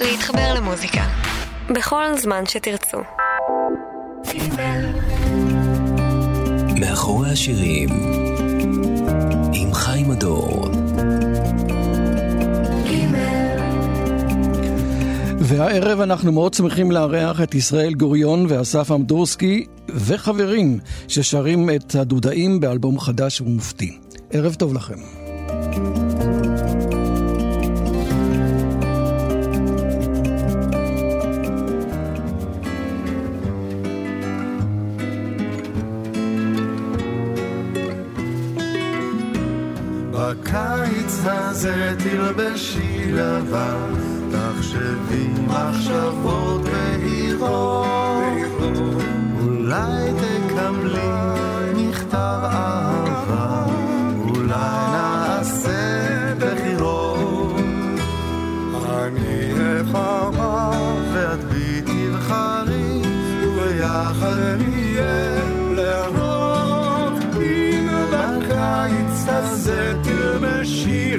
להתחבר למוזיקה בכל זמן שתרצו. מאחורי השירים עם חיים הדור והערב אנחנו מאוד שמחים לארח את ישראל גוריון ואסף אמדורסקי וחברים ששרים את הדודאים באלבום חדש ומופתי. ערב טוב לכם. הזה תלבשי לבן, תחשבי מחשבות בהירות, אולי תקבלי מכתב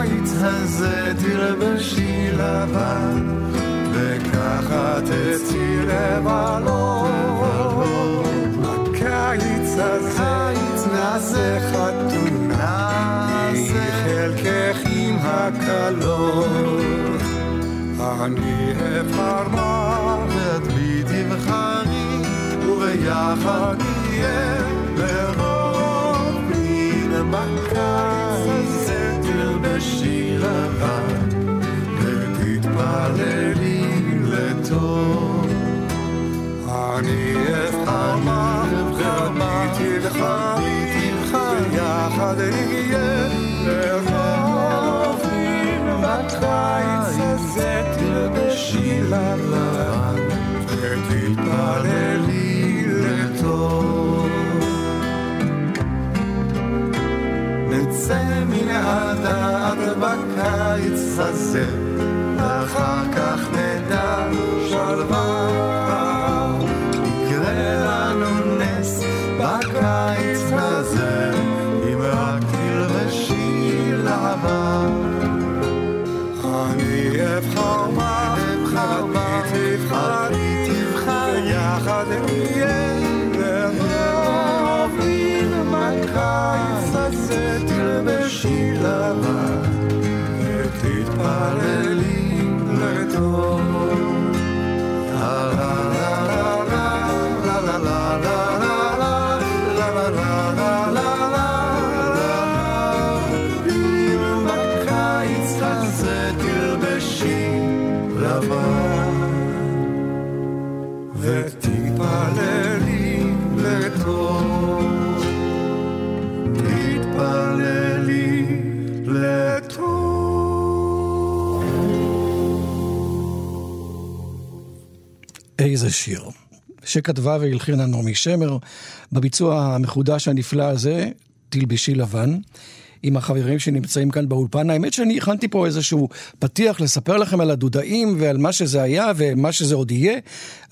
בקיץ הזה תלבשי לבן, וככה תצאי לבלות. בקיץ הזה נעשה חתונה, חלקך עם הקלות. אני אבחר מה בי תבחרי, וביחד נהיה נצא מן הדעת בקיץ הזה, ואחר כך איזה שיר. שכתבה והלחינה נעמי שמר, בביצוע המחודש הנפלא הזה, תלבשי לבן. עם החברים שנמצאים כאן באולפן. האמת שאני הכנתי פה איזשהו פתיח לספר לכם על הדודאים ועל מה שזה היה ומה שזה עוד יהיה,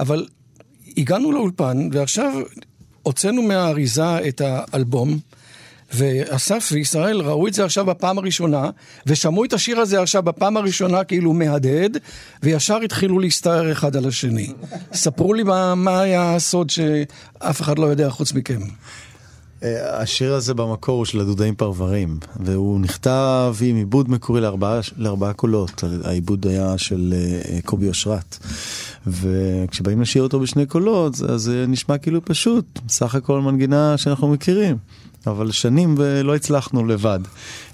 אבל הגענו לאולפן ועכשיו הוצאנו מהאריזה את האלבום. ואסף וישראל ראו את זה עכשיו בפעם הראשונה, ושמעו את השיר הזה עכשיו בפעם הראשונה כאילו מהדהד, וישר התחילו להסתער אחד על השני. ספרו לי מה, מה היה הסוד שאף אחד לא יודע חוץ מכם. אה, השיר הזה במקור הוא של הדודאים פרברים, והוא נכתב עם עיבוד מקורי לארבעה, לארבעה קולות. העיבוד היה של אה, קובי אושרת. וכשבאים לשיר אותו בשני קולות, אז זה נשמע כאילו פשוט, סך הכל מנגינה שאנחנו מכירים. אבל שנים ולא הצלחנו לבד.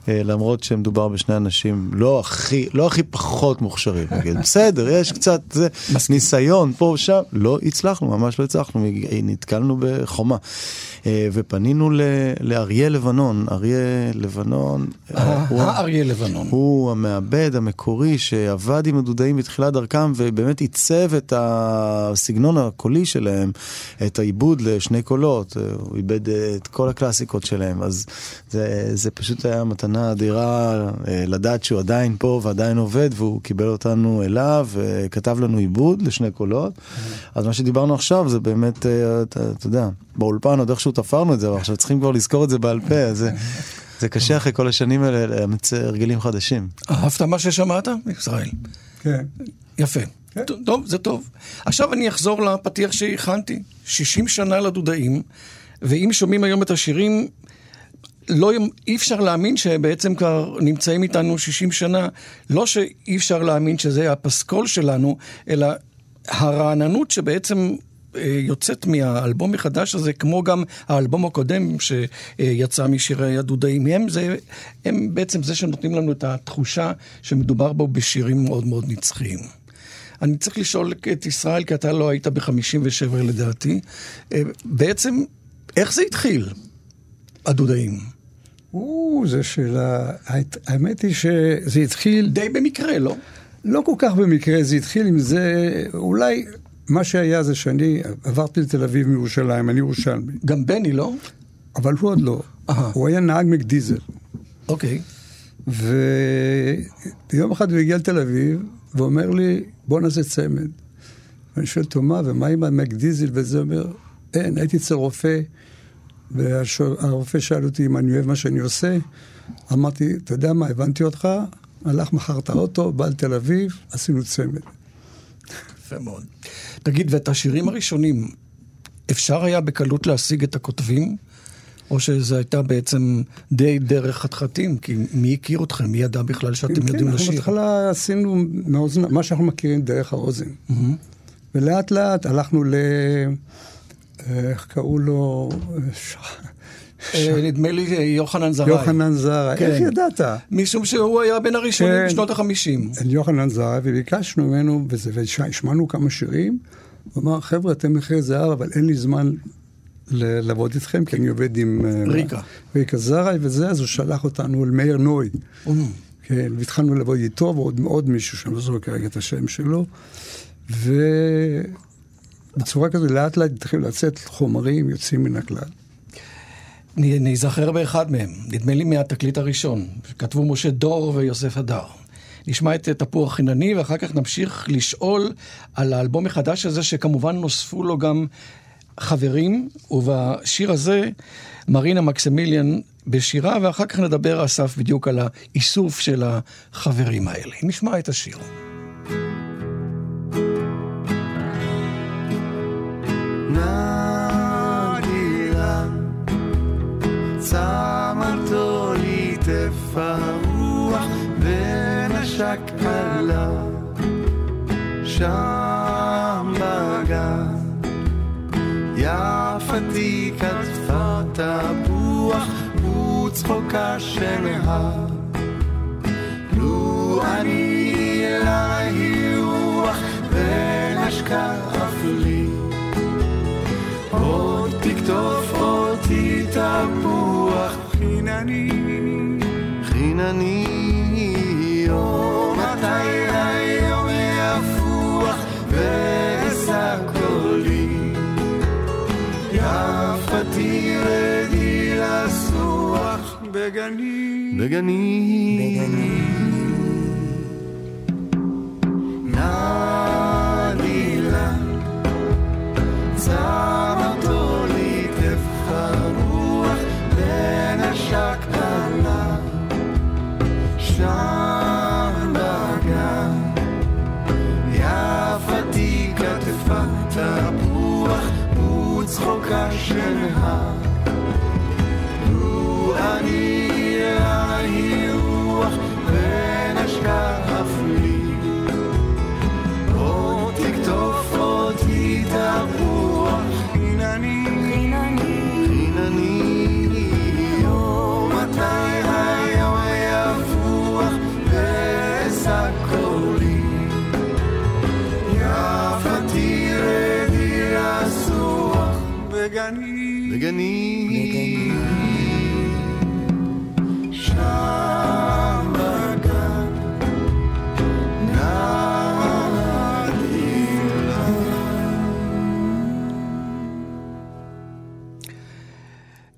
אה, למרות שמדובר בשני אנשים לא הכי, לא הכי פחות מוכשרים, נגיד, בסדר, יש קצת זה, ניסיון פה ושם, לא הצלחנו, ממש לא הצלחנו, נתקלנו בחומה. אה, ופנינו לאריה לבנון, אריה לבנון, אה, הוא- האריה לבנון. הוא המעבד המקורי שעבד עם הדודאים בתחילת דרכם ובאמת עיצב את הסגנון הקולי שלהם, את העיבוד לשני קולות, הוא איבד את כל הקלאסיקות שלהם, אז זה, זה פשוט היה מתנה אדירה אה, לדעת שהוא עדיין פה ועדיין עובד והוא קיבל אותנו אליו וכתב לנו עיבוד לשני קולות. אז מה שדיברנו עכשיו זה באמת, אה, אתה, אתה יודע, באולפן עוד איכשהו תפרנו את זה, אבל עכשיו צריכים כבר לזכור את זה בעל פה, אז זה, זה קשה אחרי כל השנים האלה לאמץ הרגלים חדשים. אהבת מה ששמעת, ישראל? כן. יפה. טוב, זה טוב. עכשיו אני אחזור לפתיח שהכנתי. 60 שנה לדודאים, ואם שומעים היום את השירים, לא, אי אפשר להאמין שבעצם כבר נמצאים איתנו 60 שנה. לא שאי אפשר להאמין שזה הפסקול שלנו, אלא הרעננות שבעצם אה, יוצאת מהאלבום החדש הזה, כמו גם האלבום הקודם שיצא משירי הדודאים, הם, זה, הם בעצם זה שנותנים לנו את התחושה שמדובר בו בשירים מאוד מאוד נצחיים. אני צריך לשאול את ישראל, כי אתה לא היית ב-57 לדעתי, אה, בעצם, איך זה התחיל, הדודאים? או, זו שאלה... האמת- היא שזה התחיל די במקרה, לא? לא כל כך במקרה, זה התחיל עם זה, אולי מה שהיה זה שאני עברתי לתל אביב מירושלים, אני ירושלמי, גם בני, לא? אבל הוא עוד לא. אהה. הוא היה נהג מקדיזל. אוקיי. ויום אחד הוא הגיע לתל אביב, ואומר לי, בוא נעשה צמד. ואני שואל אותו, מה, ומה עם המקדיזל? וזה אומר, אין, הייתי אצל רופא, והרופא שאל אותי אם אני אוהב מה שאני עושה. אמרתי, אתה יודע מה, הבנתי אותך, הלך, מכר את האוטו, בא לתל אביב, עשינו צמד. יפה מאוד. תגיד, ואת השירים הראשונים, אפשר היה בקלות להשיג את הכותבים? או שזו הייתה בעצם די דרך חתחתים? כי מי הכיר אתכם? מי ידע בכלל שאתם כן, יודעים אנחנו לשיר? בהתחלה עשינו מאוזן, מה שאנחנו מכירים דרך האוזן. ולאט לאט הלכנו ל... איך קראו לו? אה, נדמה לי אה, יוחנן זרעי. יוחנן זרה. כן. איך ידעת? משום שהוא היה בין הראשונים כן. בשנות החמישים. אל יוחנן זרה, וביקשנו ממנו, והשמענו כמה שירים. הוא אמר, חבר'ה, אתם מחירי זהב, אבל אין לי זמן לעבוד איתכם, כי אני עובד עם... אה, ריקה. ריקה זרעי וזה, אז הוא שלח אותנו אל מאיר נוי. כן, והתחלנו לעבוד איתו, ועוד עוד מישהו שאני לא זוכר כרגע את השם שלו. ובצורה כזו, לאט לאט התחילו לצאת חומרים יוצאים מן הכלל. אזכר באחד מהם, נדמה לי מהתקליט הראשון, שכתבו משה דור ויוסף הדר. נשמע את תפוח חינני, ואחר כך נמשיך לשאול על האלבום החדש הזה, שכמובן נוספו לו גם חברים, ובשיר הזה מרינה מקסימיליאן בשירה, ואחר כך נדבר, אסף, בדיוק על האיסוף של החברים האלה. נשמע את השיר. נדירה צמרתו ליטף הרוח ונשק עליו שם בגן יפתי כתפה תפוח וצחוקה שנהר לו אני היא רוח ונשקה אף לי עוד תקטוף אותי תפוח חינני. חינני יום מתי היום יפוח ואשא קולי יפתי רדי לסוח בגני. בגני. נדילה של הר לו אני נעלילה.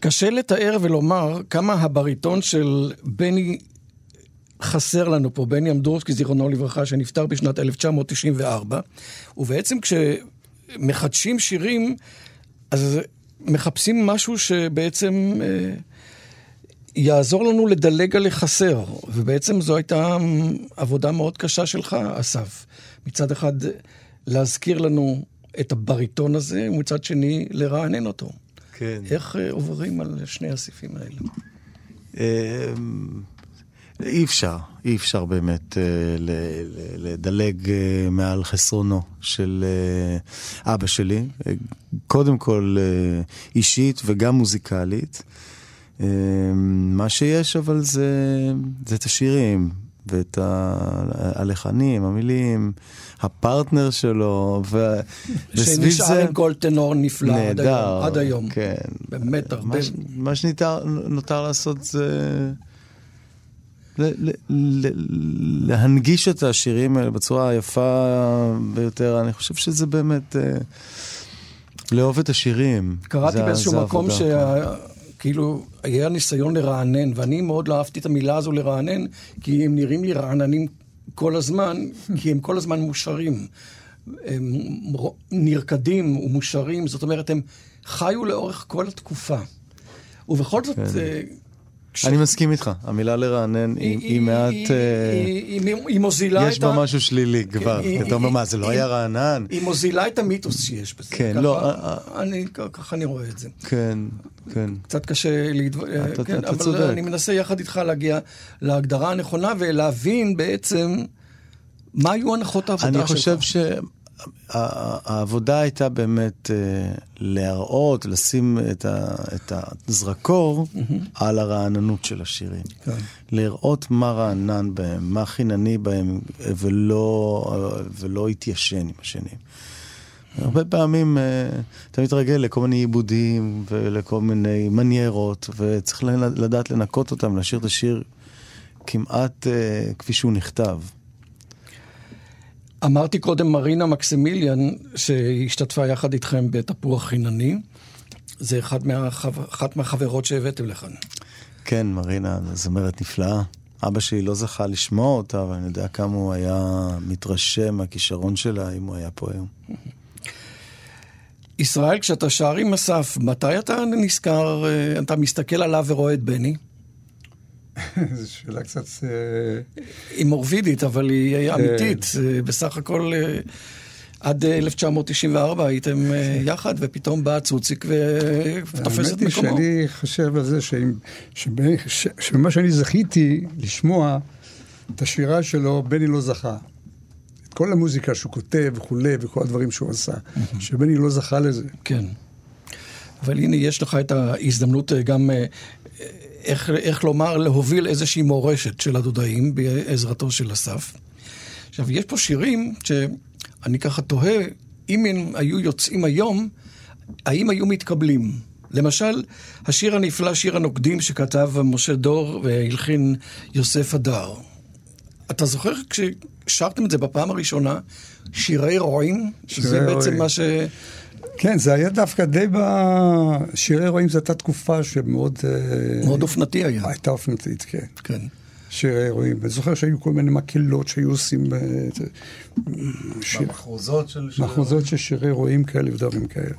קשה לתאר ולומר כמה הבריטון של בני חסר לנו פה, בני אמדורסקי, זיכרונו לברכה, שנפטר בשנת 1994, ובעצם כשמחדשים שירים, אז מחפשים משהו שבעצם אה, יעזור לנו לדלג על החסר, ובעצם זו הייתה עבודה מאוד קשה שלך, אסף. מצד אחד, להזכיר לנו את הבריטון הזה, ומצד שני, לרענן אותו. כן. איך אה, עוברים על שני הסעיפים האלה? אי אפשר, אי אפשר באמת אה, ל- ל- לדלג אה, מעל חסרונו של אה, אבא שלי. אה, קודם כל אה, אישית וגם מוזיקלית. אה, מה שיש אבל זה, זה את השירים ואת ה- הלחנים, המילים, הפרטנר שלו, ו- שנשאר זה... עם כל טנור נפלא עד נהדר, היום. עד היום. כן. באמת הרבה. מה, מה שנותר לעשות זה ל- ל- ל- להנגיש את השירים האלה בצורה היפה ביותר. אני חושב שזה באמת אה, לאהוב את השירים. קראתי זה- באיזשהו זה מקום העבודה. שכאילו היה ניסיון לרענן, ואני מאוד לא אהבתי את המילה הזו לרענן, כי הם נראים לי רעננים כל הזמן, כי הם כל הזמן מושרים. הם נרקדים ומושרים, זאת אומרת, הם חיו לאורך כל התקופה. ובכל זאת, אה, כש- אני מסכים איתך, המילה לרענן היא היא מעט... היא- אה, היא- היא- היא מוזילה יש את ה... בה משהו שלילי כבר. היא- אתה אומר, היא- מה, זה לא היא- היה רענן? היא מוזילה את המיתוס שיש בזה. כן, לא, אה, אני, ככה אני רואה את זה. כן, כן. קצת קשה להתו... אתה- כן, אתה אבל צודק. אני מנסה יחד איתך להגיע להגדרה הנכונה ולהבין בעצם מה היו הנחות העבודה שלך. אני חושב שהעבודה הייתה באמת אה, להראות, לשים את, ה, את הזרקור על הרעננות של השירים. כן. לראות מה רענן בהם, מה חינני בהם, ולא, ולא התיישן עם השנים. הרבה פעמים אה, אתה מתרגל לכל מיני עיבודים ולכל מיני מניירות, וצריך לדעת לנקות אותם, להשאיר את השיר כמעט אה, כפי שהוא נכתב. אמרתי קודם מרינה מקסימיליאן, שהשתתפה יחד איתכם בתפוח חינני. זה אחד מהחו... אחת מהחברות שהבאתם לכאן. כן, מרינה, זמרת נפלאה. אבא שלי לא זכה לשמוע אותה, אבל אני יודע כמה הוא היה מתרשם מהכישרון שלה אם הוא היה פה היום. ישראל, כשאתה שר עם אסף, מתי אתה נזכר, אה, אתה מסתכל עליו ורואה את בני? זו שאלה קצת... אה, היא מורבידית, אבל היא אמיתית. אה, בסך הכל, אה, עד אה, 1994 הייתם אה, יחד, ופתאום בא צוציק ותופס את האמת היא מקומו. שאני חושב על זה שבמה שאני זכיתי לשמוע את השירה שלו, בני לא זכה. את כל המוזיקה שהוא כותב וכולי, וכל הדברים שהוא עשה, שבני לא זכה לזה. כן. אבל הנה, יש לך את ההזדמנות גם, איך, איך לומר, להוביל איזושהי מורשת של הדודאים בעזרתו של אסף. עכשיו, יש פה שירים שאני ככה תוהה, אם הם היו יוצאים היום, האם היו מתקבלים? למשל, השיר הנפלא, שיר הנוקדים, שכתב משה דור והלחין יוסף הדר. אתה זוכר כששרתם את זה בפעם הראשונה, שירי רועים? שזה שירי בעצם רועים. מה ש... כן, זה היה דווקא די ב... שירי רועים זו הייתה תקופה שמאוד... אה, מאוד אופנתי היה. הייתה אופנתית, כן. כן. שירי רועים. אני זוכר שהיו כל מיני מקהלות שהיו עושים... אה, שיר- במחרוזות של... מחוזות של שירי רועים כאלה ודברים כאלה.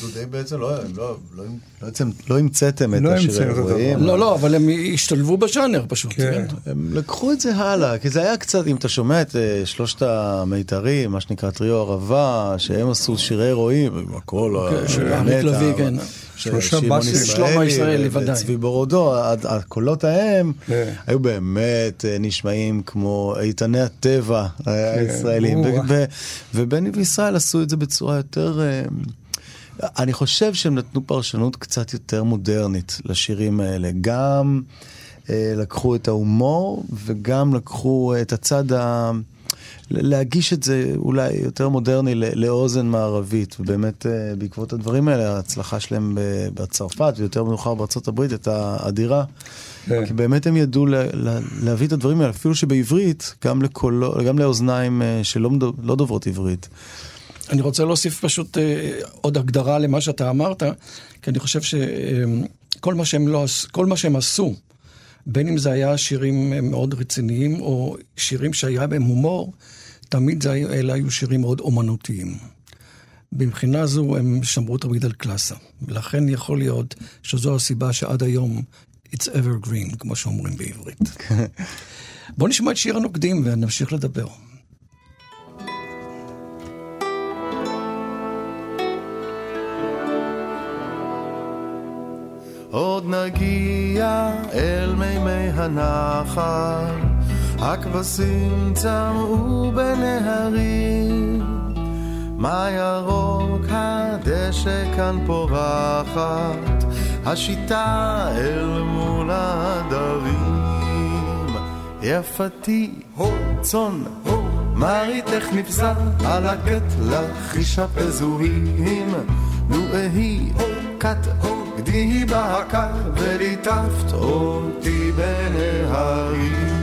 דודי בעצם לא, לא, לא, בעצם לא המצאתם את לא השירי. הרועים. לא, לא, אבל הם השתלבו בז'אנר פשוט. כן. כן. הם לקחו את זה הלאה, כי זה היה קצת, אם אתה שומע את אה, שלושת המיתרים, מה שנקרא טריו ערבה, שהם עשו שירי רועים, הכל, באמת, אריק לביא, כן. של שלושה באסים. שלמה ישראלי, ודאי. וצבי בורודו, הקולות ההם כן. היו באמת אה, נשמעים כמו איתני הטבע אה, הישראלים. או. ו- ובני וישראל עשו את זה בצורה יותר... אה, אני חושב שהם נתנו פרשנות קצת יותר מודרנית לשירים האלה. גם לקחו את ההומור וגם לקחו את הצד ה... להגיש את זה אולי יותר מודרני לאוזן מערבית, ובאמת אה, בעקבות הדברים האלה, ההצלחה שלהם בצרפת ויותר מאוחר בארצות הברית הייתה אדירה. כן. כי באמת הם ידעו להביא את הדברים האלה, אפילו שבעברית, גם, לקולו, גם לאוזניים אה, שלא לא דוברות עברית. אני רוצה להוסיף פשוט אה, עוד הגדרה למה שאתה אמרת, כי אני חושב שכל מה שהם לא, כל מה שהם עשו, בין אם זה היה שירים אה, מאוד רציניים או שירים שהיה בהם הומור, תמיד זה, אלה היו שירים מאוד אומנותיים. מבחינה זו הם שמרו תמיד על קלאסה, ולכן יכול להיות שזו הסיבה שעד היום it's evergreen, כמו שאומרים בעברית. בואו נשמע את שיר הנוקדים ונמשיך לדבר. עוד נגיע אל מימי הנחל, הכבשים צמאו בנהרים, מה ירוק הדשא כאן פורחת, השיטה אל מול העדרים. יפתי, הו, צאן, הו, מרית איך על הגט לחישה פזורים. נו אהי, כת, הו, גדי בהקר, וליטפת אותי בנהרים.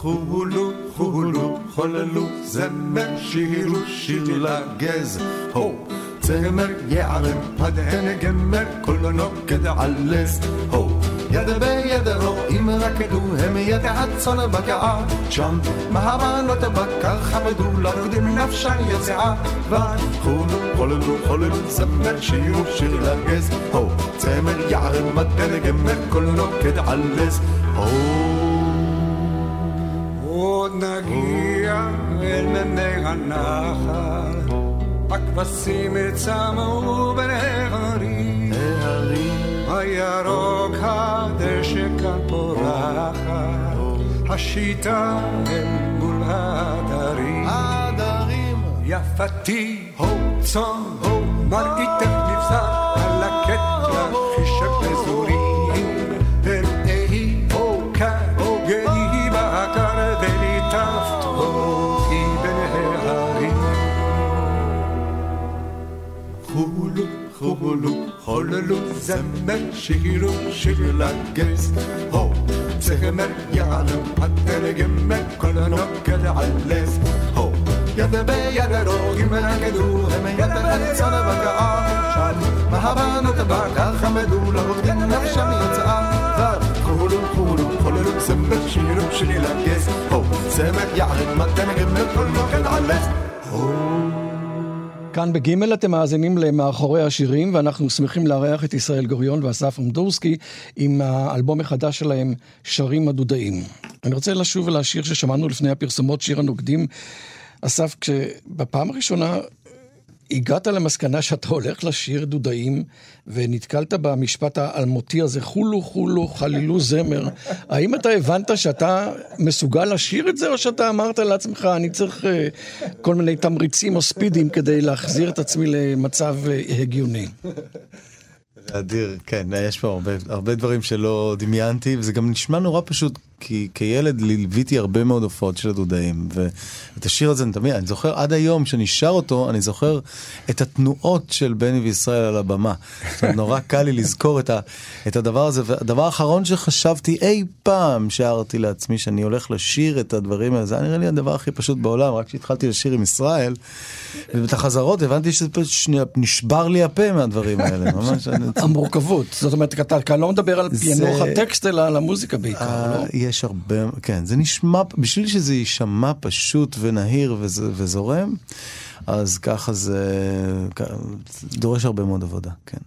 חולו, חולו, חוללו, זמר, שירו, שיר לגז, הו. צמר יערם, הדהן גמר, כולו נוגד עלס, הו. יד ביד רואים רקדו, הם יד הצאן בקעה, שם מהבנות בקר חמדו, לרוקדים נפשן יצאה, וחולו, חוללו, חוללו, זמר, שירו, שיר לגז, הו. צמר יערם, כולו נוגד עלס, הו. עוד נגיע אל מימי הנחל, הכבשים צמאו בנהרים, הירוק הדשא כאן פורחת, השיטה אל מול הדרים. עדרים יפתי, הו, צאן, הו, מרגיתך נבזר, חולו, חולו, חוללו, זמר, שירו, שיר לגז, הו, צמר, יעלו, פתר, גמר, כל הנוקד על לז, הו, יד ביד רוגים רקדו, הם יד הצאן בקעה, שם, מהבנות בקר חמדו, לרוקדים נפשם יצאה, חולו, חולו, חוללו, זמר, שירו, שיר לגז, הו, צמר, יעלו, פתר, גמר, כל הנוקד על לז, הו. כאן בגימל אתם מאזינים למאחורי השירים, ואנחנו שמחים לארח את ישראל גוריון ואסף אמדורסקי עם האלבום החדש שלהם, שרים הדודאים. אני רוצה לשוב אל השיר ששמענו לפני הפרסומות, שיר הנוגדים. אסף, כשבפעם הראשונה הגעת למסקנה שאתה הולך לשיר דודאים, ונתקלת במשפט האלמותי הזה, חולו חולו חלילו זמר, האם אתה הבנת שאתה מסוגל לשיר את זה, או שאתה אמרת לעצמך, אני צריך אה, כל מיני תמריצים או ספידים כדי להחזיר את עצמי למצב אה, הגיוני? אדיר, כן, יש פה הרבה, הרבה דברים שלא דמיינתי, וזה גם נשמע נורא פשוט, כי כילד ליוויתי הרבה מאוד הופעות של הדודאים, ואת השיר הזה אני תמיד, אני זוכר עד היום שאני שר אותו, אני זוכר את התנועות של בני וישראל על הבמה. זאת אומרת, נורא קל לי לזכור את, ה, את הדבר הזה, והדבר האחרון שחשבתי אי פעם שרתי לעצמי שאני הולך לשיר את הדברים האלה, זה היה נראה לי הדבר הכי פשוט בעולם, רק כשהתחלתי לשיר עם ישראל, ואת החזרות הבנתי שזה פשוט שנייה, נשבר לי הפה מהדברים האלה, ממש. המורכבות, זאת אומרת, אתה לא מדבר על פענוח הטקסט, אלא על המוזיקה בעיקר, אה, לא? יש הרבה, כן, זה נשמע, בשביל שזה יישמע פשוט ונהיר וזה- וזורם, אז ככה זה דורש הרבה מאוד עבודה, כן.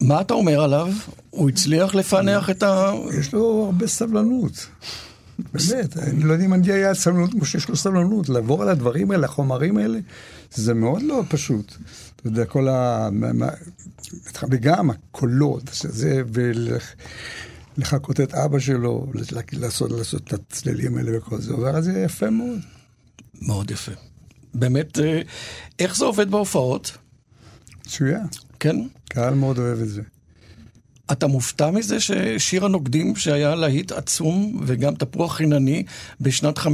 מה אתה אומר עליו? הוא הצליח לפענח את ה... יש לו הרבה סבלנות. באמת, אני לא יודע אם אני היה סבלנות כמו שיש לו סבלנות, לעבור על הדברים האלה, החומרים האלה, זה מאוד לא פשוט. אתה יודע, כל ה... וגם הקולות, שזה, ולחקות את אבא שלו, לעשות, לעשות את הצלילים האלה וכל זה, על זה יפה מאוד. מאוד יפה. באמת, אה, איך זה עובד בהופעות? מצוין. כן? קהל מאוד אוהב את זה. אתה מופתע מזה ששיר הנוקדים, שהיה להיט עצום, וגם תפוח חינני, בשנת 57-8,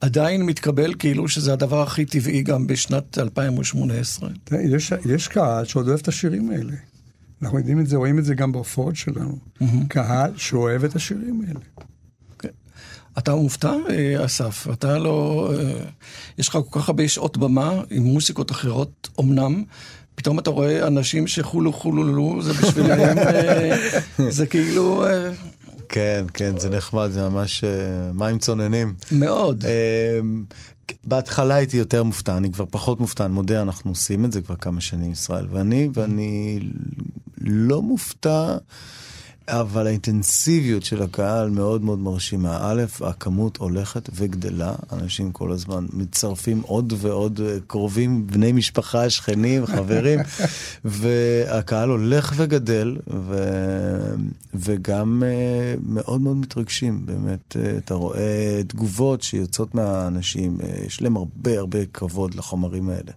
עדיין מתקבל כאילו שזה הדבר הכי טבעי גם בשנת 2018? יש, יש קהל שעוד אוהב את השירים האלה. אנחנו יודעים את זה, רואים את זה גם בהופעות שלנו. קהל שאוהב את השירים האלה. אתה מופתע, אה, אסף? אתה לא... אה, יש לך כל כך הרבה שעות במה עם מוסיקות אחרות, אמנם. פתאום אתה רואה אנשים שחולו חולולו, זה בשבילם, אה, זה כאילו... כן, כן, זה נחמד, זה ממש מים צוננים. מאוד. בהתחלה הייתי יותר מופתע, אני כבר פחות מופתע, אני מודה, אנחנו עושים את זה כבר כמה שנים, ישראל ואני, ואני לא מופתע. אבל האינטנסיביות של הקהל מאוד מאוד מרשימה. א', הכמות הולכת וגדלה, אנשים כל הזמן מצטרפים עוד ועוד אה, קרובים, בני משפחה, שכנים, חברים, והקהל הולך וגדל, ו... וגם uh, מאוד מאוד מתרגשים, באמת, uh, אתה רואה תגובות שיוצאות מהאנשים, יש להם הרבה הרבה כבוד לחומרים האלה.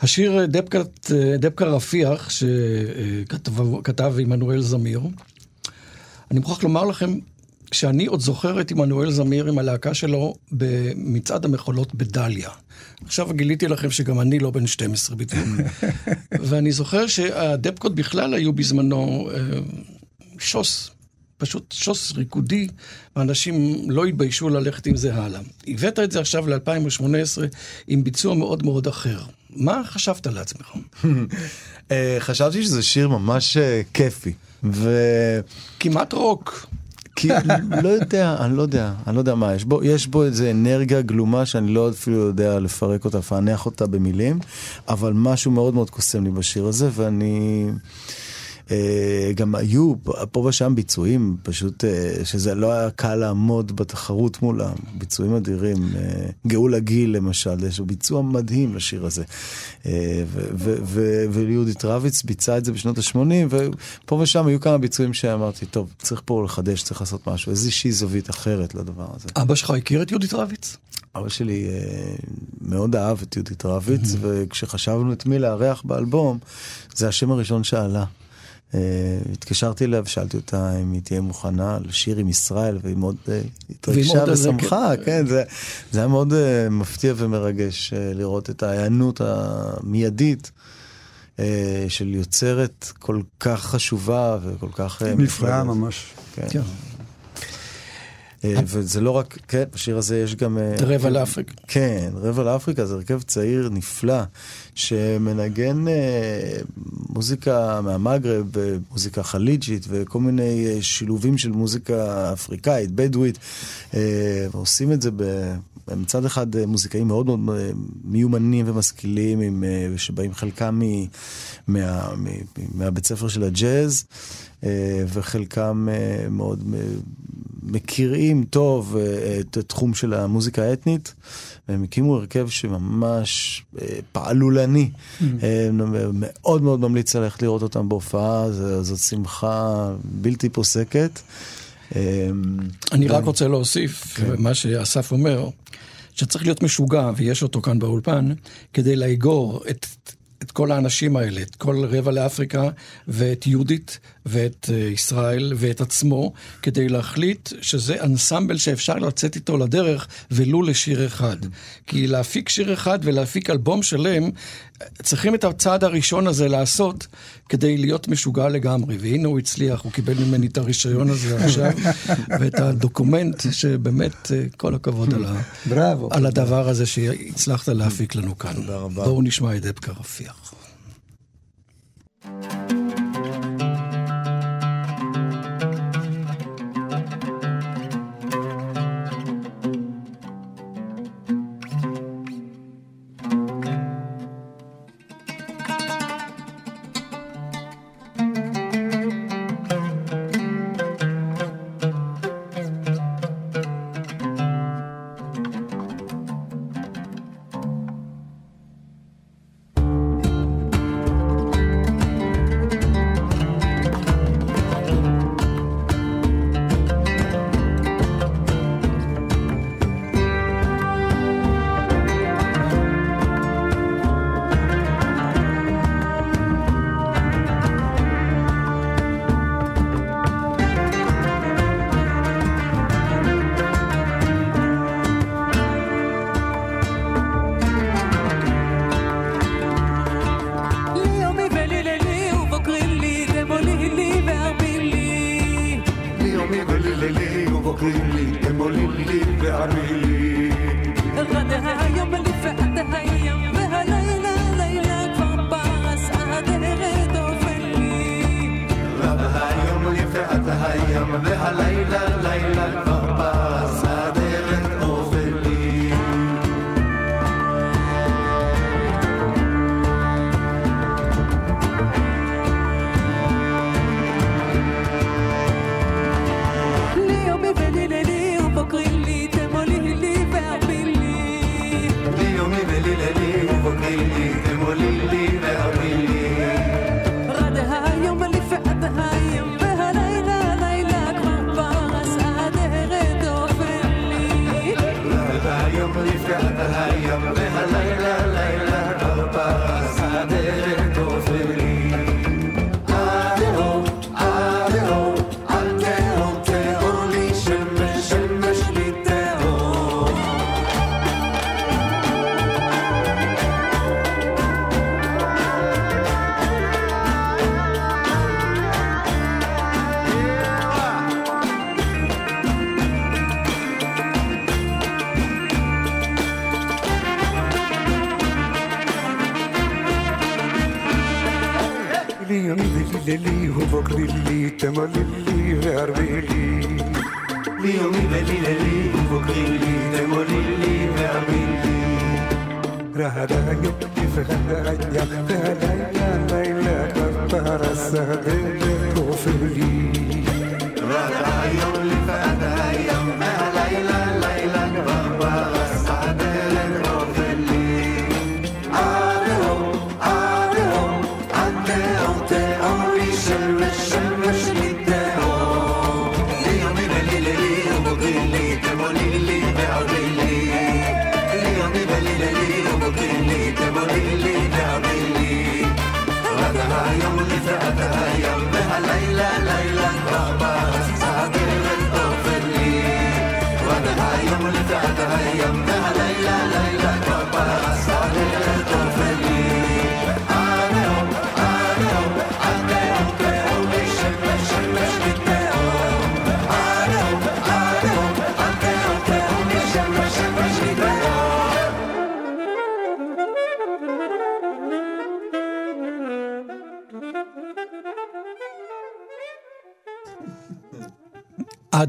השיר דבקת, דבקה רפיח, שכתב עמנואל זמיר, אני מוכרח לומר לכם שאני עוד זוכר את עמנואל זמיר עם הלהקה שלו במצעד המחולות בדליה. עכשיו גיליתי לכם שגם אני לא בן 12 בדיוק. ואני זוכר שהדבקות בכלל היו בזמנו אה, שוס, פשוט שוס ריקודי, ואנשים לא התביישו ללכת עם זה הלאה. הבאת את זה עכשיו ל-2018 עם ביצוע מאוד מאוד אחר. מה חשבת לעצמך? אה, חשבתי שזה שיר ממש אה, כיפי. ו... כמעט רוק. כי לא יודע, אני לא יודע, אני לא יודע מה יש בו, יש בו איזה אנרגיה גלומה שאני לא אפילו יודע לפרק אותה, לפענח אותה במילים, אבל משהו מאוד מאוד קוסם לי בשיר הזה, ואני... אה, גם היו פה ושם ביצועים, פשוט אה, שזה לא היה קל לעמוד בתחרות מולם, ביצועים אדירים. אה, גאולה גיל למשל, יש לו ביצוע מדהים לשיר הזה. ויהודית רביץ ביצעה את זה בשנות ה-80, ופה ושם היו כמה ביצועים שאמרתי, טוב, צריך פה לחדש, צריך לעשות משהו, איזושהי זווית אחרת לדבר הזה. אבא שלך הכיר את יהודית רביץ? אבא שלי מאוד אהב את יהודית רביץ, וכשחשבנו את מי לארח באלבום, זה השם הראשון שעלה. Uh, התקשרתי אליה ושאלתי אותה אם היא תהיה מוכנה לשיר עם ישראל, והיא מאוד uh, התרגשה ושמחה, כן, כן זה, זה היה מאוד uh, מפתיע ומרגש uh, לראות את ההיענות המיידית uh, של יוצרת כל כך חשובה וכל כך... נפלאה ממש. כן. כן. וזה לא רק, כן, בשיר הזה יש גם... רבע לאפריקה. כן, רבע לאפריקה זה הרכב צעיר נפלא, שמנגן אה, מוזיקה מהמגרב, מוזיקה חליג'ית וכל מיני אה, שילובים של מוזיקה אפריקאית, בדואית, אה, ועושים את זה מצד אחד מוזיקאים מאוד מאוד מיומנים ומשכילים, עם, שבאים חלקם מ, מה, מה, מהבית ספר של הג'אז, וחלקם מאוד מכירים טוב את התחום של המוזיקה האתנית. והם הקימו הרכב שממש אה, פעלולני. Mm-hmm. אה, מאוד מאוד ממליץ ללכת לראות אותם בהופעה, זאת שמחה בלתי פוסקת. אה, אני רק רוצה להוסיף, כן. מה שאסף אומר, שצריך להיות משוגע, ויש אותו כאן באולפן, כדי לאגור את את כל האנשים האלה, את כל רבע לאפריקה, ואת יהודית, ואת uh, ישראל, ואת עצמו, כדי להחליט שזה אנסמבל שאפשר לצאת איתו לדרך, ולו לשיר אחד. כי להפיק שיר אחד ולהפיק אלבום שלם, צריכים את הצעד הראשון הזה לעשות כדי להיות משוגע לגמרי. והנה הוא הצליח, הוא קיבל ממני את הרישיון הזה עכשיו, ואת הדוקומנט, שבאמת אה, כל הכבוד על, ה... על הדבר הזה שהצלחת להפיק לנו כאן. תודה רבה. בואו נשמע את דבקה רפיח. ובוקרי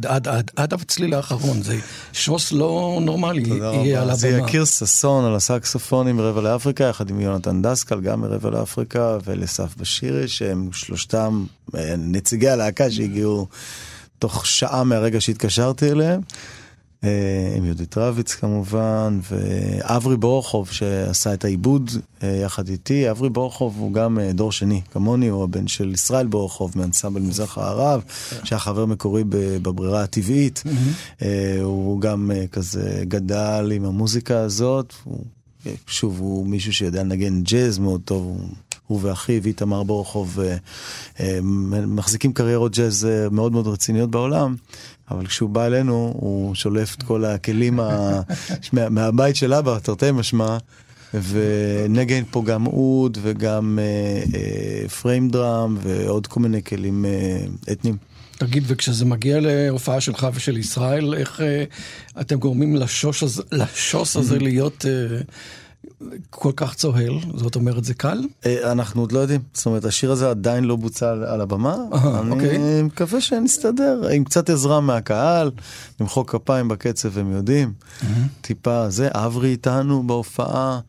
עד, עד, עד, הצליל האחרון, זה שוס לא נורמלי, יהיה על רבה. זה הבמה. יקיר ששון על הסקסופונים מרבע לאפריקה, יחד עם יונתן דסקל, גם מרבע לאפריקה, ולסף בשירי, שהם שלושתם אה, נציגי הלהקה שהגיעו תוך שעה מהרגע שהתקשרתי אליהם. אה, עם יהודית רביץ כמובן, ואברי בורחוב שעשה את העיבוד אה, יחד איתי. אברי בורחוב הוא גם אה, דור שני, כמוני, הוא הבן של ישראל בורחוב מאנסמבל מזרח הערב, שהיה חבר מקורי בברירה הטבעית. אה, הוא גם כזה גדל עם המוזיקה הזאת. שוב, הוא מישהו שיודע לנגן ג'אז מאוד טוב. הוא... ואחיו, איתמר בורחוב, מחזיקים קריירות ג'אז מאוד מאוד רציניות בעולם, אבל כשהוא בא אלינו, הוא שולף את כל הכלים ה... מה, מהבית של אבא, תרתי משמע, ונגן פה גם אוד וגם אה, אה, פריים דראם ועוד כל מיני כלים אה, אתניים. תגיד, וכשזה מגיע להופעה שלך ושל ישראל, איך אה, אתם גורמים לשוש הזה, לשוס הזה להיות אה, כל כך צוהל? זאת אומרת, זה קל? אה, אנחנו עוד לא יודעים, זאת אומרת, השיר הזה עדיין לא בוצע על- הבמה. אני אוקיי. מקווה שנסתדר, עם קצת עזרה מהקהל, למחוא כפיים בקצב, הם יודעים. טיפה זה, אברי איתנו בהופעה.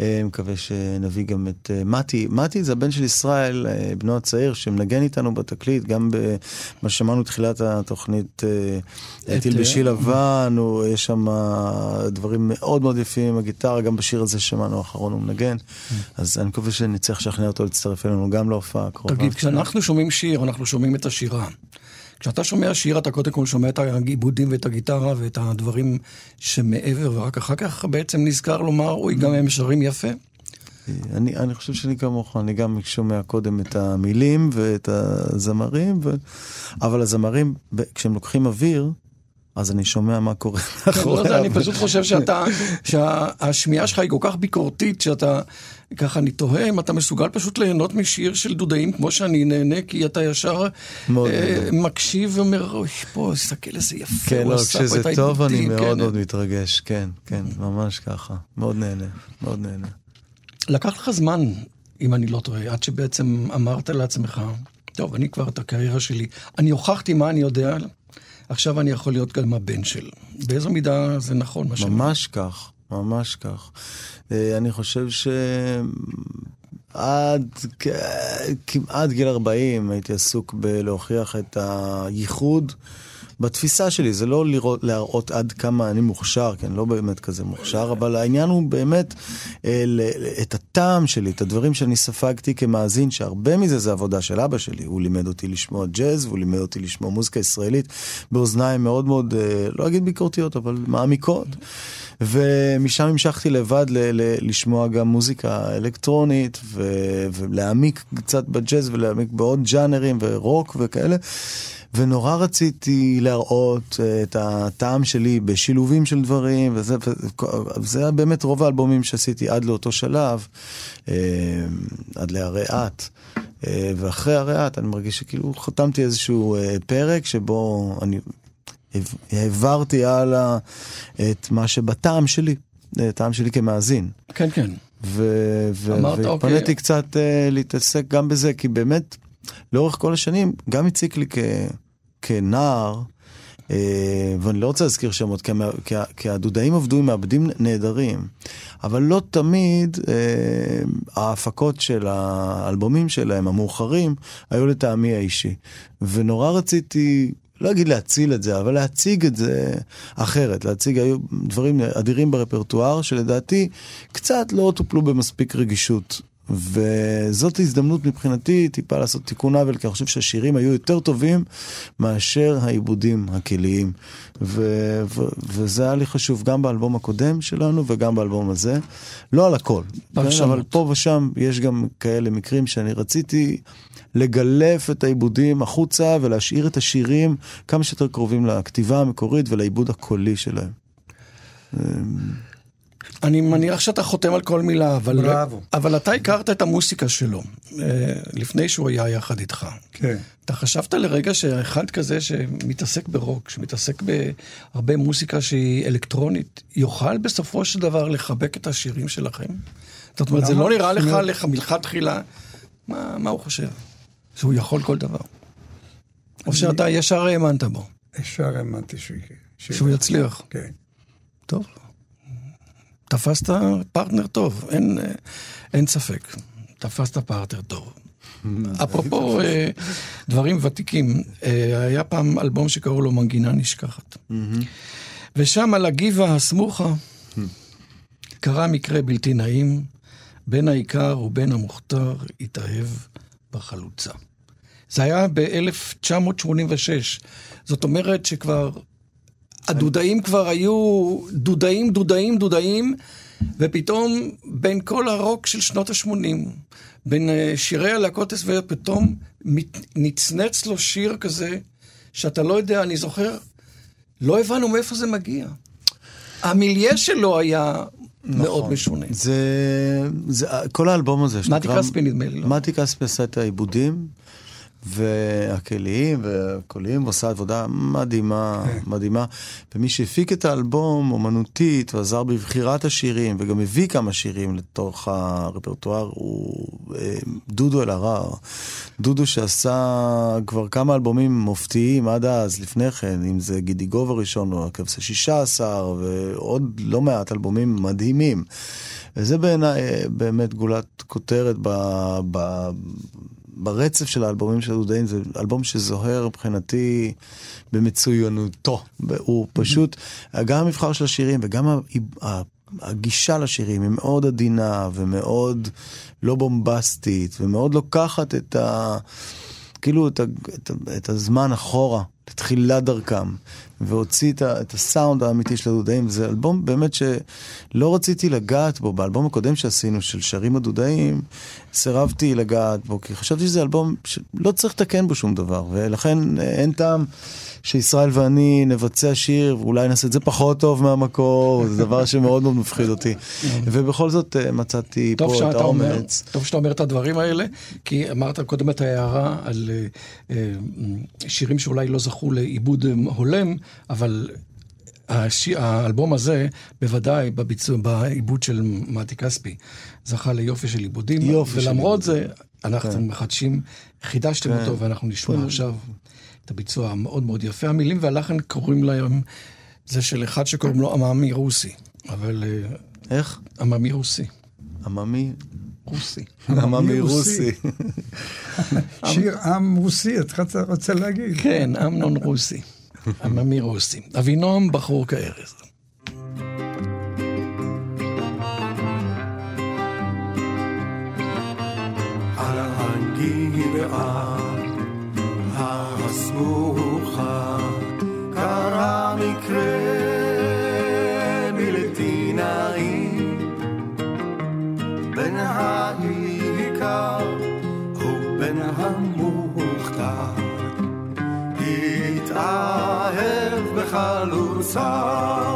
אה, מקווה שנביא גם את אה, מתי, מתי זה הבן של ישראל, אה, בנו הצעיר, שמנגן איתנו בתקליט, גם במה ששמענו תחילת התוכנית, תלבשי לבן, יש שם דברים מאוד מאוד יפים עם הגיטרה, גם בשיר הזה ששמענו האחרון הוא מנגן, אז אני מקווה שנצליח לשכנע אותו להצטרף אלינו גם להופעה הקרובה. תגיד, כשאנחנו שומעים שיר, אנחנו שומעים את השירה. כשאתה שומע שיר, אתה קודם כל שומע את העיבודים ואת הגיטרה ואת הדברים שמעבר, ורק אחר כך בעצם נזכר לומר, אוי, גם הם שרים יפה. אני, אני חושב שאני כמוך, אני גם שומע קודם את המילים ואת הזמרים, ו... אבל הזמרים, כשהם לוקחים אוויר, אז אני שומע מה קורה כן, לא מאחורי יודע, אני פשוט חושב שאתה, שהשמיעה שלך היא כל כך ביקורתית, שאתה, ככה אני תוהה אם אתה מסוגל פשוט ליהנות משיר של דודאים כמו שאני נהנה, כי אתה ישר אה. מקשיב ואומר, אוי, פה, תסתכל איזה יפה, כן, הוא לא, עשה פה כשזה טוב אני מאוד כן. מאוד מתרגש, כן, כן, ממש ככה. מאוד נהנה, מאוד נהנה. לקח לך זמן, אם אני לא טועה, עד שבעצם אמרת לעצמך, טוב, אני כבר את הקריירה שלי, אני הוכחתי מה אני יודע, עכשיו אני יכול להיות גם הבן של. באיזו מידה זה נכון? ממש כך, ממש כך. אה, אני חושב שעד כמעט גיל 40 הייתי עסוק בלהוכיח את הייחוד בתפיסה שלי. זה לא לראות, להראות עד כמה אני מוכשר, כי אני לא באמת כזה מוכשר, אבל העניין הוא באמת אה, ל- ל- את הטעם שלי, את הדברים שאני ספגתי כמאזין, שהרבה מזה זה עבודה של אבא שלי. הוא לימד אותי לשמוע ג'אז, והוא לימד אותי לשמוע מוזיקה ישראלית באוזניים מאוד מאוד, אה, לא אגיד ביקורתיות, אבל מעמיקות. ומשם המשכתי לבד ל- ל- לשמוע גם מוזיקה אלקטרונית ו- ולהעמיק קצת בג'אז ולהעמיק בעוד ג'אנרים ורוק וכאלה. ונורא רציתי להראות אה, את הטעם שלי בשילובים של דברים, וזה, וזה היה באמת רוב האלבומים שעשיתי עד לאותו שלב, אה, עד להרי את. אה, ואחרי הרי את אני מרגיש שכאילו חתמתי איזשהו פרק שבו אני העברתי הלאה את מה שבטעם שלי, טעם שלי כמאזין. כן, כן. ו- ו- אמרת, והתפניתי אוקיי. קצת uh, להתעסק גם בזה, כי באמת, לאורך כל השנים, גם הציק לי כ- כנער, uh, ואני לא רוצה להזכיר שמות, כי, כי, כי הדודאים עבדו עם מעבדים נהדרים, אבל לא תמיד uh, ההפקות של האלבומים שלהם, המאוחרים, היו לטעמי האישי. ונורא רציתי... לא אגיד להציל את זה, אבל להציג את זה אחרת, להציג היו דברים אדירים ברפרטואר שלדעתי קצת לא טופלו במספיק רגישות. וזאת הזדמנות מבחינתי טיפה לעשות תיקון עוול, כי אני חושב שהשירים היו יותר טובים מאשר העיבודים הכליים. ו- ו- וזה היה לי חשוב גם באלבום הקודם שלנו וגם באלבום הזה. לא על הכל, פרשנות. אבל פה ושם יש גם כאלה מקרים שאני רציתי לגלף את העיבודים החוצה ולהשאיר את השירים כמה שיותר קרובים לכתיבה המקורית ולעיבוד הקולי שלהם. אני מניח שאתה חותם על כל מילה, אבל, בראבו. אבל אתה הכרת את המוסיקה שלו אה, לפני שהוא היה יחד איתך. כן. אתה חשבת לרגע שאחד כזה שמתעסק ברוק, שמתעסק בהרבה מוזיקה שהיא אלקטרונית, יוכל בסופו של דבר לחבק את השירים שלכם? זאת אומרת, זה? לא נראה לך. לך מלכתחילה, מה, מה הוא חושב? שהוא יכול כל דבר. או שאתה ישר האמנת בו, ישר האמנתי שהוא יצליח. כן. טוב. תפסת פרטנר טוב, אין, אין ספק. תפסת פרטנר טוב. אפרופו אה, דברים ותיקים, אה, היה פעם אלבום שקראו לו מנגינה נשכחת. ושם על הגיבה הסמוכה קרה מקרה בלתי נעים, בין העיקר ובין המוכתר התאהב בחלוצה. זה היה ב-1986. זאת אומרת שכבר הדודאים כבר היו דודאים, דודאים, דודאים, ופתאום בין כל הרוק של שנות ה-80, בין אה, שירי הלהקות הסביביות, פתאום נצנץ לו שיר כזה, שאתה לא יודע, אני זוכר, לא הבנו מאיפה זה מגיע. המיליה שלו היה מאוד משונה. זה, זה, כל האלבום הזה מתי כספי נדמה לי, לא? מתי כספי עשה את העיבודים, והכליים והקוליים, ועושה עבודה מדהימה, מדהימה. ומי שהפיק את האלבום אומנותית, ועזר בבחירת השירים, וגם הביא כמה שירים לתוך הרפרטואר, הוא אה, דודו אלהרר. דודו שעשה כבר כמה אלבומים מופתיים עד אז, לפני כן, אם זה גידיגוב הראשון, או הכבשה שישה עשר, ועוד לא מעט אלבומים מדהימים. וזה בעיניי אה, באמת גולת כותרת ב, ב, ברצף של האלבומים של הדודאים, זה אלבום שזוהר מבחינתי במצוינותו. הוא פשוט, גם המבחר של השירים וגם הגישה לשירים היא מאוד עדינה ומאוד לא בומבסטית, ומאוד לוקחת את ה... כאילו את, ה, את, ה, את הזמן אחורה, לתחילת דרכם, והוציא את, ה- את הסאונד האמיתי של הדודאים. זה אלבום באמת שלא רציתי לגעת בו. באלבום הקודם שעשינו, של שרים הדודאים, סירבתי לגעת בו, כי חשבתי שזה אלבום שלא צריך לתקן בו שום דבר, ולכן אין טעם שישראל ואני נבצע שיר, ואולי נעשה את זה פחות טוב מהמקור, זה דבר שמאוד מאוד מפחיד אותי. ובכל זאת אה, מצאתי פה את שאתה אומר, האומץ. טוב שאתה אומר את הדברים האלה, כי אמרת קודם את ההערה על אה, אה, שירים שאולי לא זכו לעיבוד הולם, אבל הש... האלבום הזה, בוודאי בביצוע, בעיבוד של מתי כספי, זכה ליופי של עיבודים, יופי של ולמרות. זה, אנחנו כן. מחדשים, חידשתם כן. אותו, ואנחנו נשמע עכשיו את הביצוע המאוד מאוד יפה. המילים והלחן קוראים להם, זה של אחד שקוראים לו עממי רוסי, אבל אה, איך? עממי רוסי. עממי? רוסי. עממי רוסי. רוסי. שיר עם רוסי, אתה רוצה להגיד? כן, אמנון רוסי. עממי רוסי. אבינועם בחור כארז. על הגבעה הסמוכה בחלוצה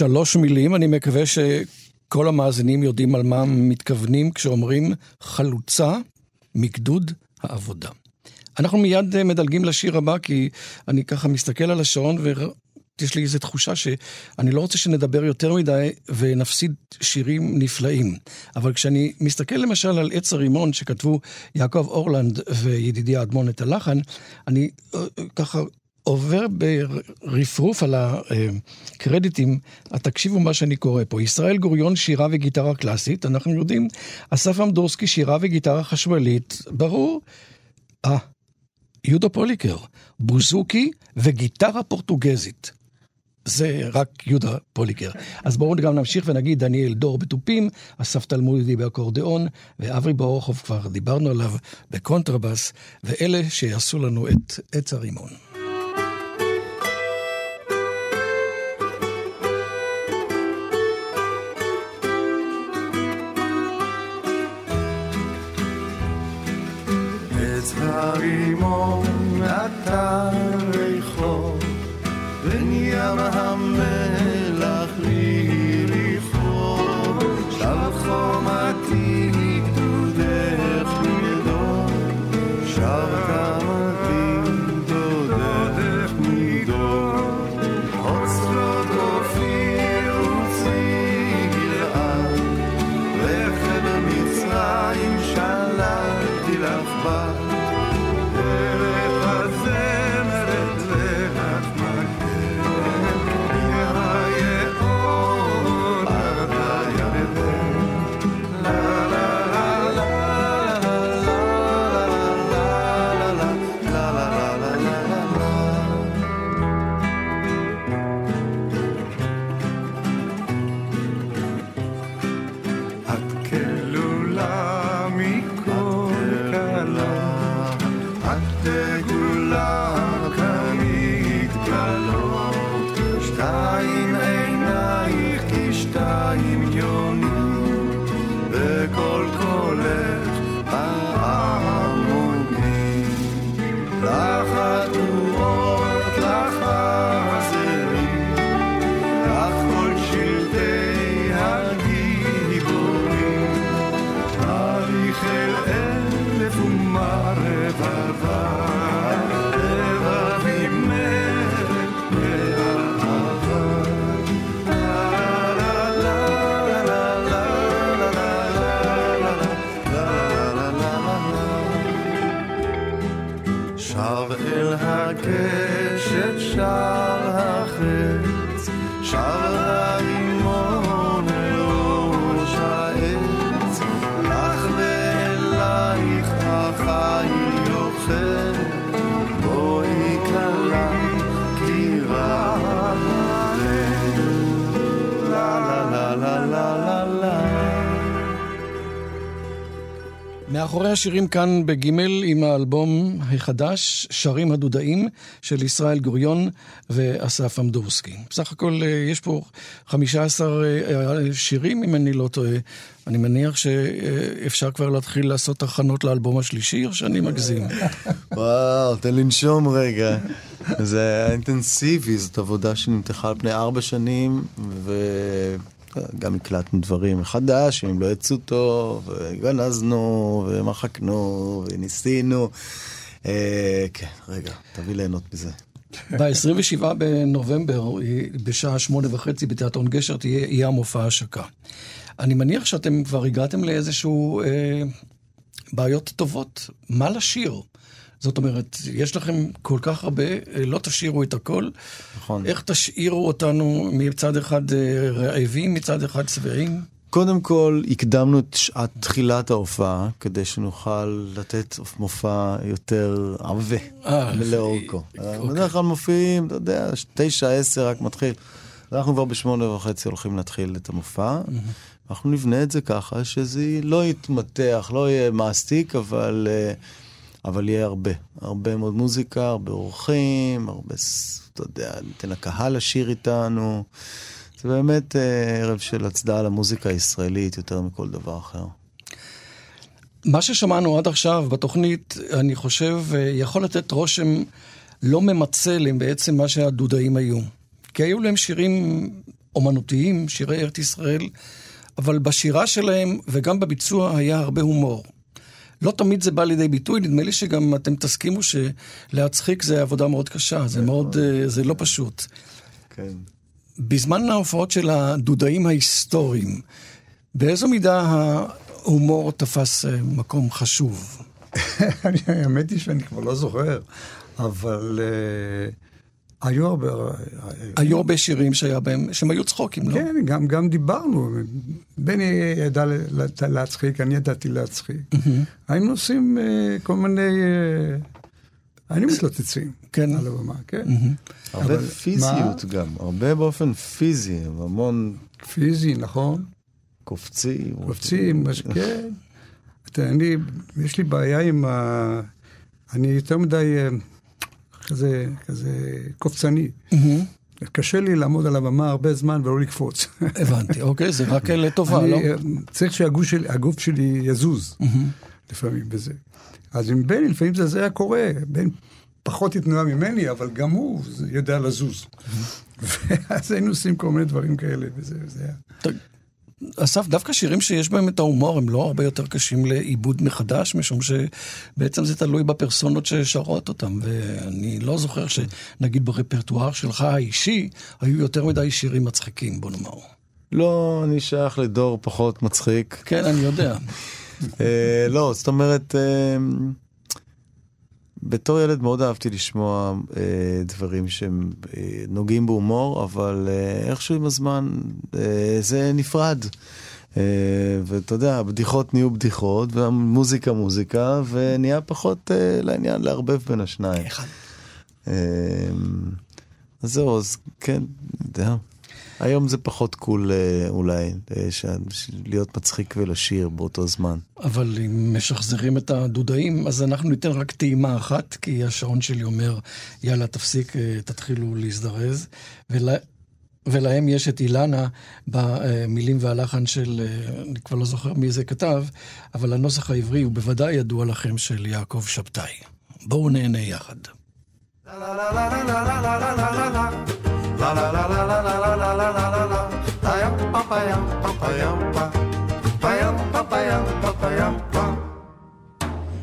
שלוש מילים, אני מקווה שכל המאזינים יודעים על מה מתכוונים כשאומרים חלוצה מגדוד העבודה. אנחנו מיד אה, מדלגים לשיר הבא, כי אני ככה מסתכל על השעון ויש לי איזו תחושה שאני לא רוצה שנדבר יותר מדי ונפסיד שירים נפלאים. אבל כשאני מסתכל למשל על עץ הרימון שכתבו יעקב אורלנד וידידי האדמון את הלחן, אני אה, אה, ככה עובר ברפרוף על הקרדיטים, תקשיבו מה שאני קורא פה. ישראל גוריון שירה וגיטרה קלאסית, אנחנו יודעים, אסף אמדורסקי שירה וגיטרה חשמלית, ברור. אה, יהודה פוליקר, בוזוקי וגיטרה פורטוגזית. זה רק יהודה פוליקר. אז בואו גם נמשיך ונגיד דניאל דור בתופים, אסף תלמודי באקורדיאון, ואברי ברוכוב כבר דיברנו עליו בקונטרבאס, ואלה שיעשו לנו את עץ הרימון. עץ הרימון אתה fish it shines. מאחורי השירים כאן בגימל עם האלבום החדש, שרים הדודאים של ישראל גוריון ואסף אמדורסקי. בסך הכל אה, יש פה 15 אה, שירים, אם אני לא טועה. אני מניח שאפשר כבר להתחיל לעשות הכנות לאלבום השלישי, או שאני מגזים. וואו, תן לנשום רגע. זה אינטנסיבי, זאת עבודה שנמתחה על פני ארבע שנים, וגם הקלטנו דברים מחדש, אם לא יצאו טוב, וגנזנו, ומחקנו, וניסינו. אה, כן, רגע, תביא ליהנות מזה. ב-27 בנובמבר, בשעה שמונה וחצי בתיאטרון גשר, תהיה, יהיה המופע השקה. אני מניח שאתם כבר הגעתם לאיזשהו אה, בעיות טובות. מה לשיר? זאת אומרת, יש לכם כל כך הרבה, אה, לא תשאירו את הכל. נכון. איך תשאירו אותנו מצד אחד אה, רעבים, מצד אחד שבעים? קודם כל, הקדמנו את שעת תחילת ההופעה, כדי שנוכל לתת מופע יותר עבה אה, לאורכו. אוקיי. בדרך כלל מופיעים, אתה יודע, תשע, עשר רק מתחיל. אנחנו כבר בשמונה וחצי הולכים להתחיל את המופע. אנחנו נבנה את זה ככה שזה לא יתמתח, לא יהיה מסטיק, אבל, אה, אבל יהיה הרבה. הרבה מאוד מוזיקה, הרבה אורחים, הרבה, אתה יודע, ניתן לקהל לשיר איתנו. זה באמת אה, ערב של הצדעה למוזיקה הישראלית יותר מכל דבר אחר. מה ששמענו עד עכשיו בתוכנית, אני חושב, אה, יכול לתת רושם לא ממצה בעצם מה שהדודאים היו. כי היו להם שירים אומנותיים, שירי ארץ ישראל, אבל בשירה שלהם וגם בביצוע היה הרבה הומור. לא תמיד זה בא לידי ביטוי, נדמה לי שגם אתם תסכימו שלהצחיק זה עבודה מאוד קשה, זה מאוד, אה, זה לא פשוט. כן. בזמן ההופעות של הדודאים ההיסטוריים, באיזו מידה ההומור תפס אה, מקום חשוב? האמת היא שאני כבר לא זוכר, אבל אה, היו הרבה... היו הרבה שירים שהיה בהם, שהם היו צחוקים, לא? כן, גם, גם דיברנו. בני ידע להצחיק, אני ידעתי להצחיק. היינו עושים אה, כל מיני... אה, היינו מתלוצצים כן. על הבמה, כן. הרבה אבל פיזיות גם, הרבה באופן פיזי, המון פיזי, נכון. קופצים. קופצים, מש- כן. אתה, אני, יש לי בעיה עם ה... אני יותר מדי אה, כזה, כזה קופצני. קשה לי לעמוד על הבמה הרבה זמן ולא לקפוץ. הבנתי, אוקיי, זה רק לטובה, לא? אה, צריך שהגוף שלי, שלי יזוז לפעמים בזה. אז עם בני לפעמים זה, זה היה קורה. בן פחות התנועה ממני, אבל גם הוא יודע לזוז. ואז היינו עושים כל מיני דברים כאלה, וזה וזה היה... אסף, דווקא שירים שיש בהם את ההומור הם לא הרבה יותר קשים לעיבוד מחדש, משום שבעצם זה תלוי בפרסונות ששרות אותם, ואני לא זוכר שנגיד ברפרטואר שלך האישי, היו יותר מדי שירים מצחיקים, בוא נאמר. לא, אני שייך לדור פחות מצחיק. כן, אני יודע. אה, לא, זאת אומרת, אה, בתור ילד מאוד אהבתי לשמוע אה, דברים שהם אה, נוגעים בהומור, אבל אה, איכשהו עם הזמן אה, זה נפרד. אה, ואתה יודע, הבדיחות נהיו בדיחות, והמוזיקה מוזיקה, ונהיה פחות אה, לעניין לערבב בין השניים. אה, אז זהו, אז כן, אני יודע. היום זה פחות קול אה, אולי, אה, להיות מצחיק ולשיר באותו זמן. אבל אם משחזרים את הדודאים, אז אנחנו ניתן רק טעימה אחת, כי השעון שלי אומר, יאללה, תפסיק, אה, תתחילו להזדרז. ול... ולהם יש את אילנה במילים והלחן של, אני כבר לא זוכר מי זה כתב, אבל הנוסח העברי הוא בוודאי ידוע לכם של יעקב שבתאי. בואו נהנה יחד. La la la la la la la la la la. La la la la la la la la la la la. Pa pa pa pa pa pa pa. Payam, papayam, papayam, papayam, papayam, papayam, papayam.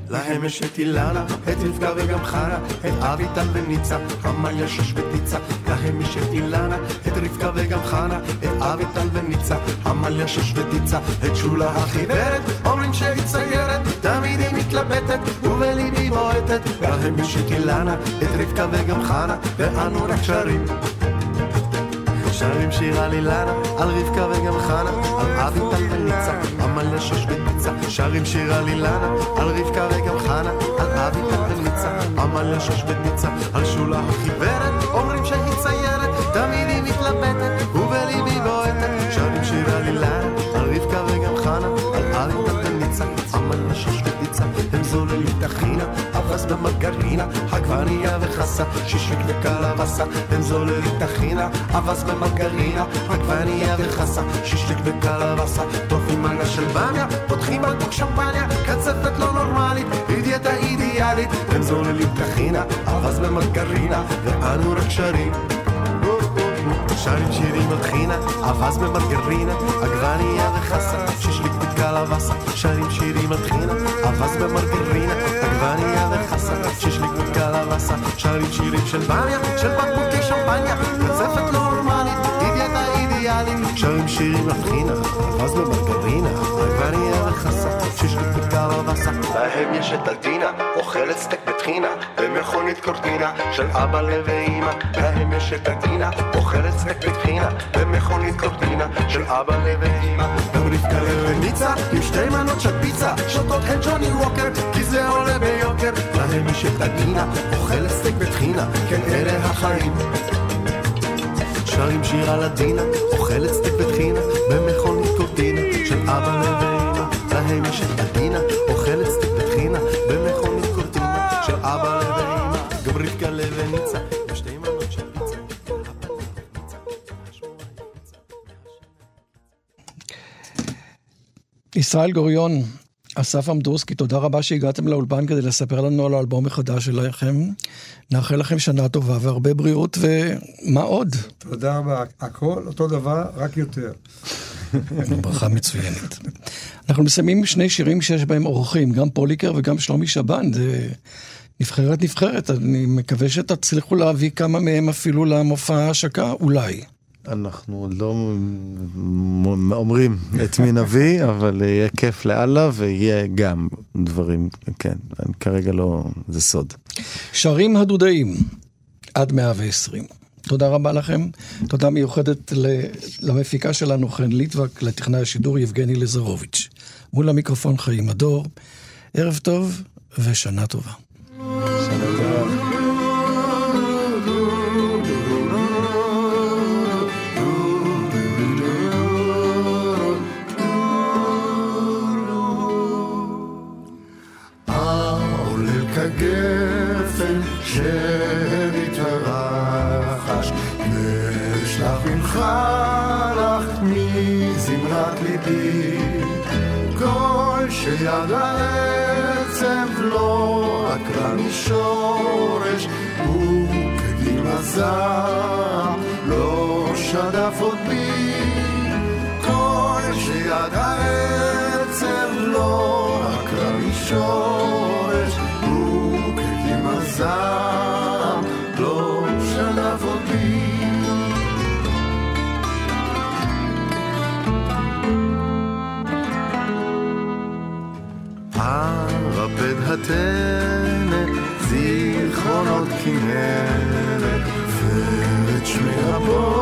להם יש את אילנה, את רבקה וגם חנה, את אביטל וניצה, עמליה שש וטיצה. להם יש את אילנה, את רבקה וגם חנה, את אביטל וניצה, עמליה שש וטיצה. את שולה החיוורת, אומרים שהיא ציירת, תמיד היא מתלבטת, ובליבי בועטת. להם יש את אילנה, את רבקה וגם חנה, ואנו רק שרים. שרים שיר על אילנה, על רבקה וגם חנה, על אביטל וניצה, עמליה שש וטיצה. שרים שיר על אילנה, על רבקה וגם חנה, על אביטל וניצה, עמליה שש וטיצה. על שולה החיוורת, אומרים שהיא ציירת, תמיד היא מתלבטת, ובליבי בועטת. שרים שיר על אילנה, על רבקה וגם חנה, על אביטל וניצה, עמליה שש וטיצה. הם זוללים טחינה, אבס במרגרינה, עגבנייה וחסה, שישיק וקלבסה. הם זוללים טחינה, אבס במרגרינה, עגבנייה וחסה, שישיק וקלבסה. טופים מנה של במיה, פותחים בקבוק שמפניה, קצפת לא נורמלית, היא דיאטה אידיאלית. הם זוללים טחינה, אבס במרגרינה, ואנו רק שרים. שרים שירים על חינה, אבז במרגרינה, עגבנייה וחסה, שישליק בקלבסה. שרים שירים על חינה, אווז במרגרינה, עגבנייה וחסה, שישליק בקלבסה. שרים שירים של במיה, של בקבוקי שמפניה, קצפת אידיאלית. שרים שירים על חינה, אווז במרגרינה, עגבנייה וחסה, שישליק בקלבסה. להם יש את הדינה, אוכלת סטייק בטחינה, במכונית קורטינה של אבא ואמא. להם יש את הדינה, אוכלת סטייק בטחינה, במכונית קורטינה של אבא ואמא. גם רבקה וניצה, עם שתי מנות של פיצה, שותות הן ג'וני ווקר, כי זה עולה ביוקר. להם יש את הדינה, אוכלת סטייק בטחינה, כן אלה החיים. שרים שיר על הדינה, אוכלת סטייק בטחינה, במכונית קורטינה של אבא ואמא. להם יש את הדינה, אוכלת סטייק בטחינה, במכונית קורטינה של אבא ואמא. גם רבקה פיצה. ישראל גוריון, אסף עמדורסקי, תודה רבה שהגעתם לאולפן כדי לספר לנו על האלבום החדש שלכם. נאחל לכם שנה טובה והרבה בריאות, ומה עוד? תודה רבה. הכל אותו דבר, רק יותר. ברכה מצוינת. אנחנו מסיימים שני שירים שיש בהם אורחים, גם פוליקר וגם שלומי שבן, זה נבחרת נבחרת, אני מקווה שתצליחו להביא כמה מהם אפילו למופע ההשקה, אולי. אנחנו עוד לא אומרים את מי נביא, אבל יהיה כיף לאללה ויהיה גם דברים, כן, אני כרגע לא, זה סוד. שרים הדודאים, עד 120. תודה רבה לכם. תודה מיוחדת למפיקה שלנו חן ליטבק, לטכנאי השידור יבגני לזרוביץ'. מול המיקרופון חיים הדור. ערב טוב ושנה טובה. העולל שמתרחש ואשלח ממך לך מזמרת ליבי. כל שיד העצב לא עקרה משורש וכגיל הזעם לא שדף עוד בי. כל שיד העצב לא עקרה משורש וכקים הזעם ואת שמי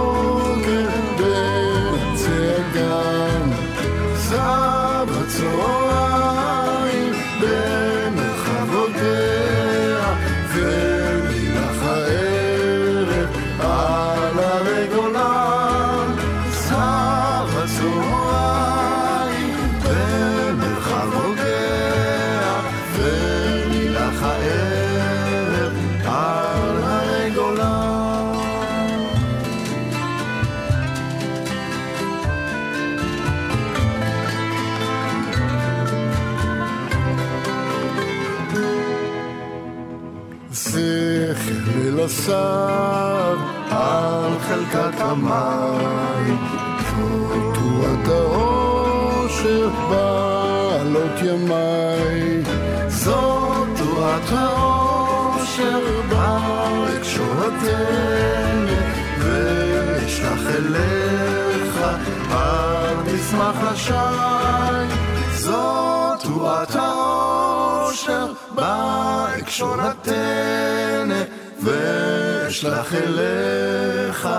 ואשלח אליך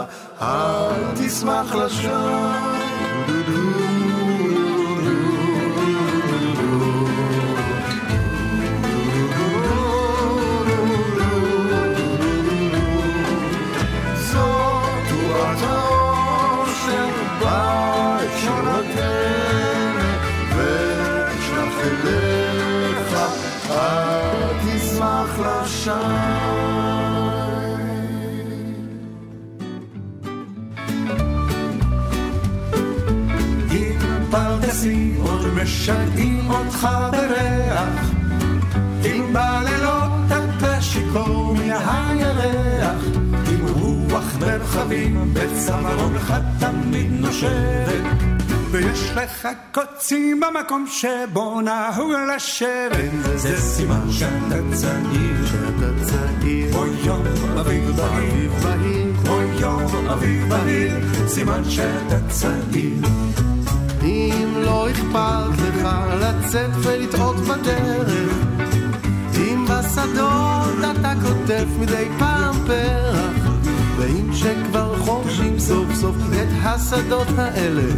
אל תשמח בהקשורתנו ואשלח אליך אל תשמח לשי משגעים אותך בריח. אם בלילות אתה שיכור מהירח. אם רוח מרחבים בצווארונך תמיד נושבת. ויש לך קוצים במקום שבו נהוג לשבת. זה סימן שאתה צעיר שאתה צעיר. כמו יום אביב בהיר. כמו יום אביב בהיר. סימן שאתה צעיר לא אכפת לך לצאת ולטעות בדרך. אם בשדות אתה כותב מדי פעם פרח ואם שכבר חורשים סוף סוף את השדות האלה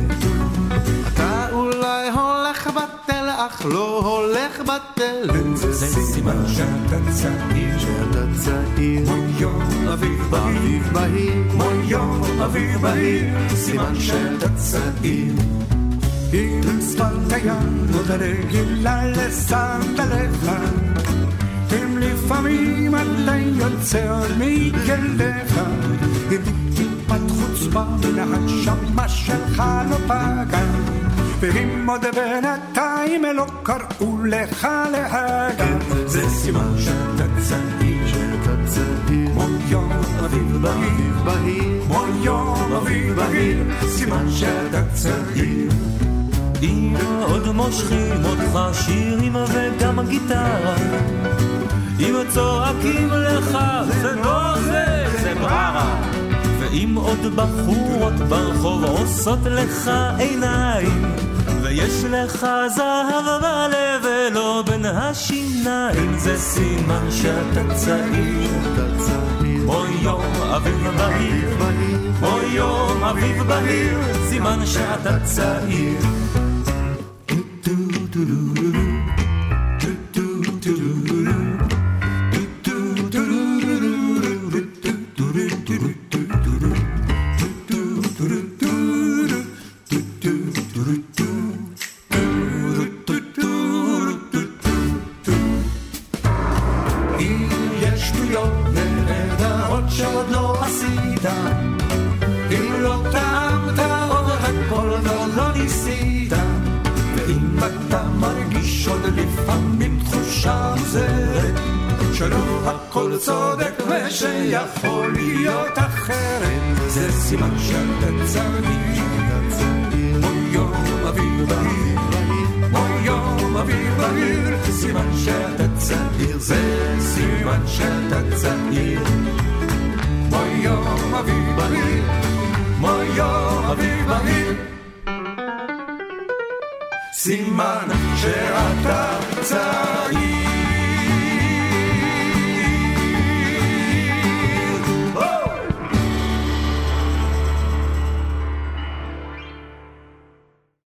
אתה אולי הולך בתל אך לא הולך בתלם. זה סימן שאתה צעיר. שאתה צעיר. כמו יום אביב בהיר. כמו יום אביב בהיר. סימן שאתה צעיר אם שפת הים עוד רגילה לסנדליך אם לפעמים אתה יוצא עוד מכליך אם טיפת חוצפה מן הנשמה שלך לא פגע ואם עוד בינתיים לא קראו לך להגע זה סימן שאתה צעיר שאתה צעיר כמו יום אביב בהיר. כמו יום אביב בהיר. סימן שאתה צעיר אם עוד מושכים אותך שירים וגם גיטרה אם צועקים לך זה לא זה, זה בררה ואם עוד בחורות ברחוב עושות לך עיניים ויש לך זהב בלב ולא בין השיניים זה סימן שאתה צעיר. אוי יום אביב בהיר, אוי יום אביב בהיר, סימן שאתה צעיר.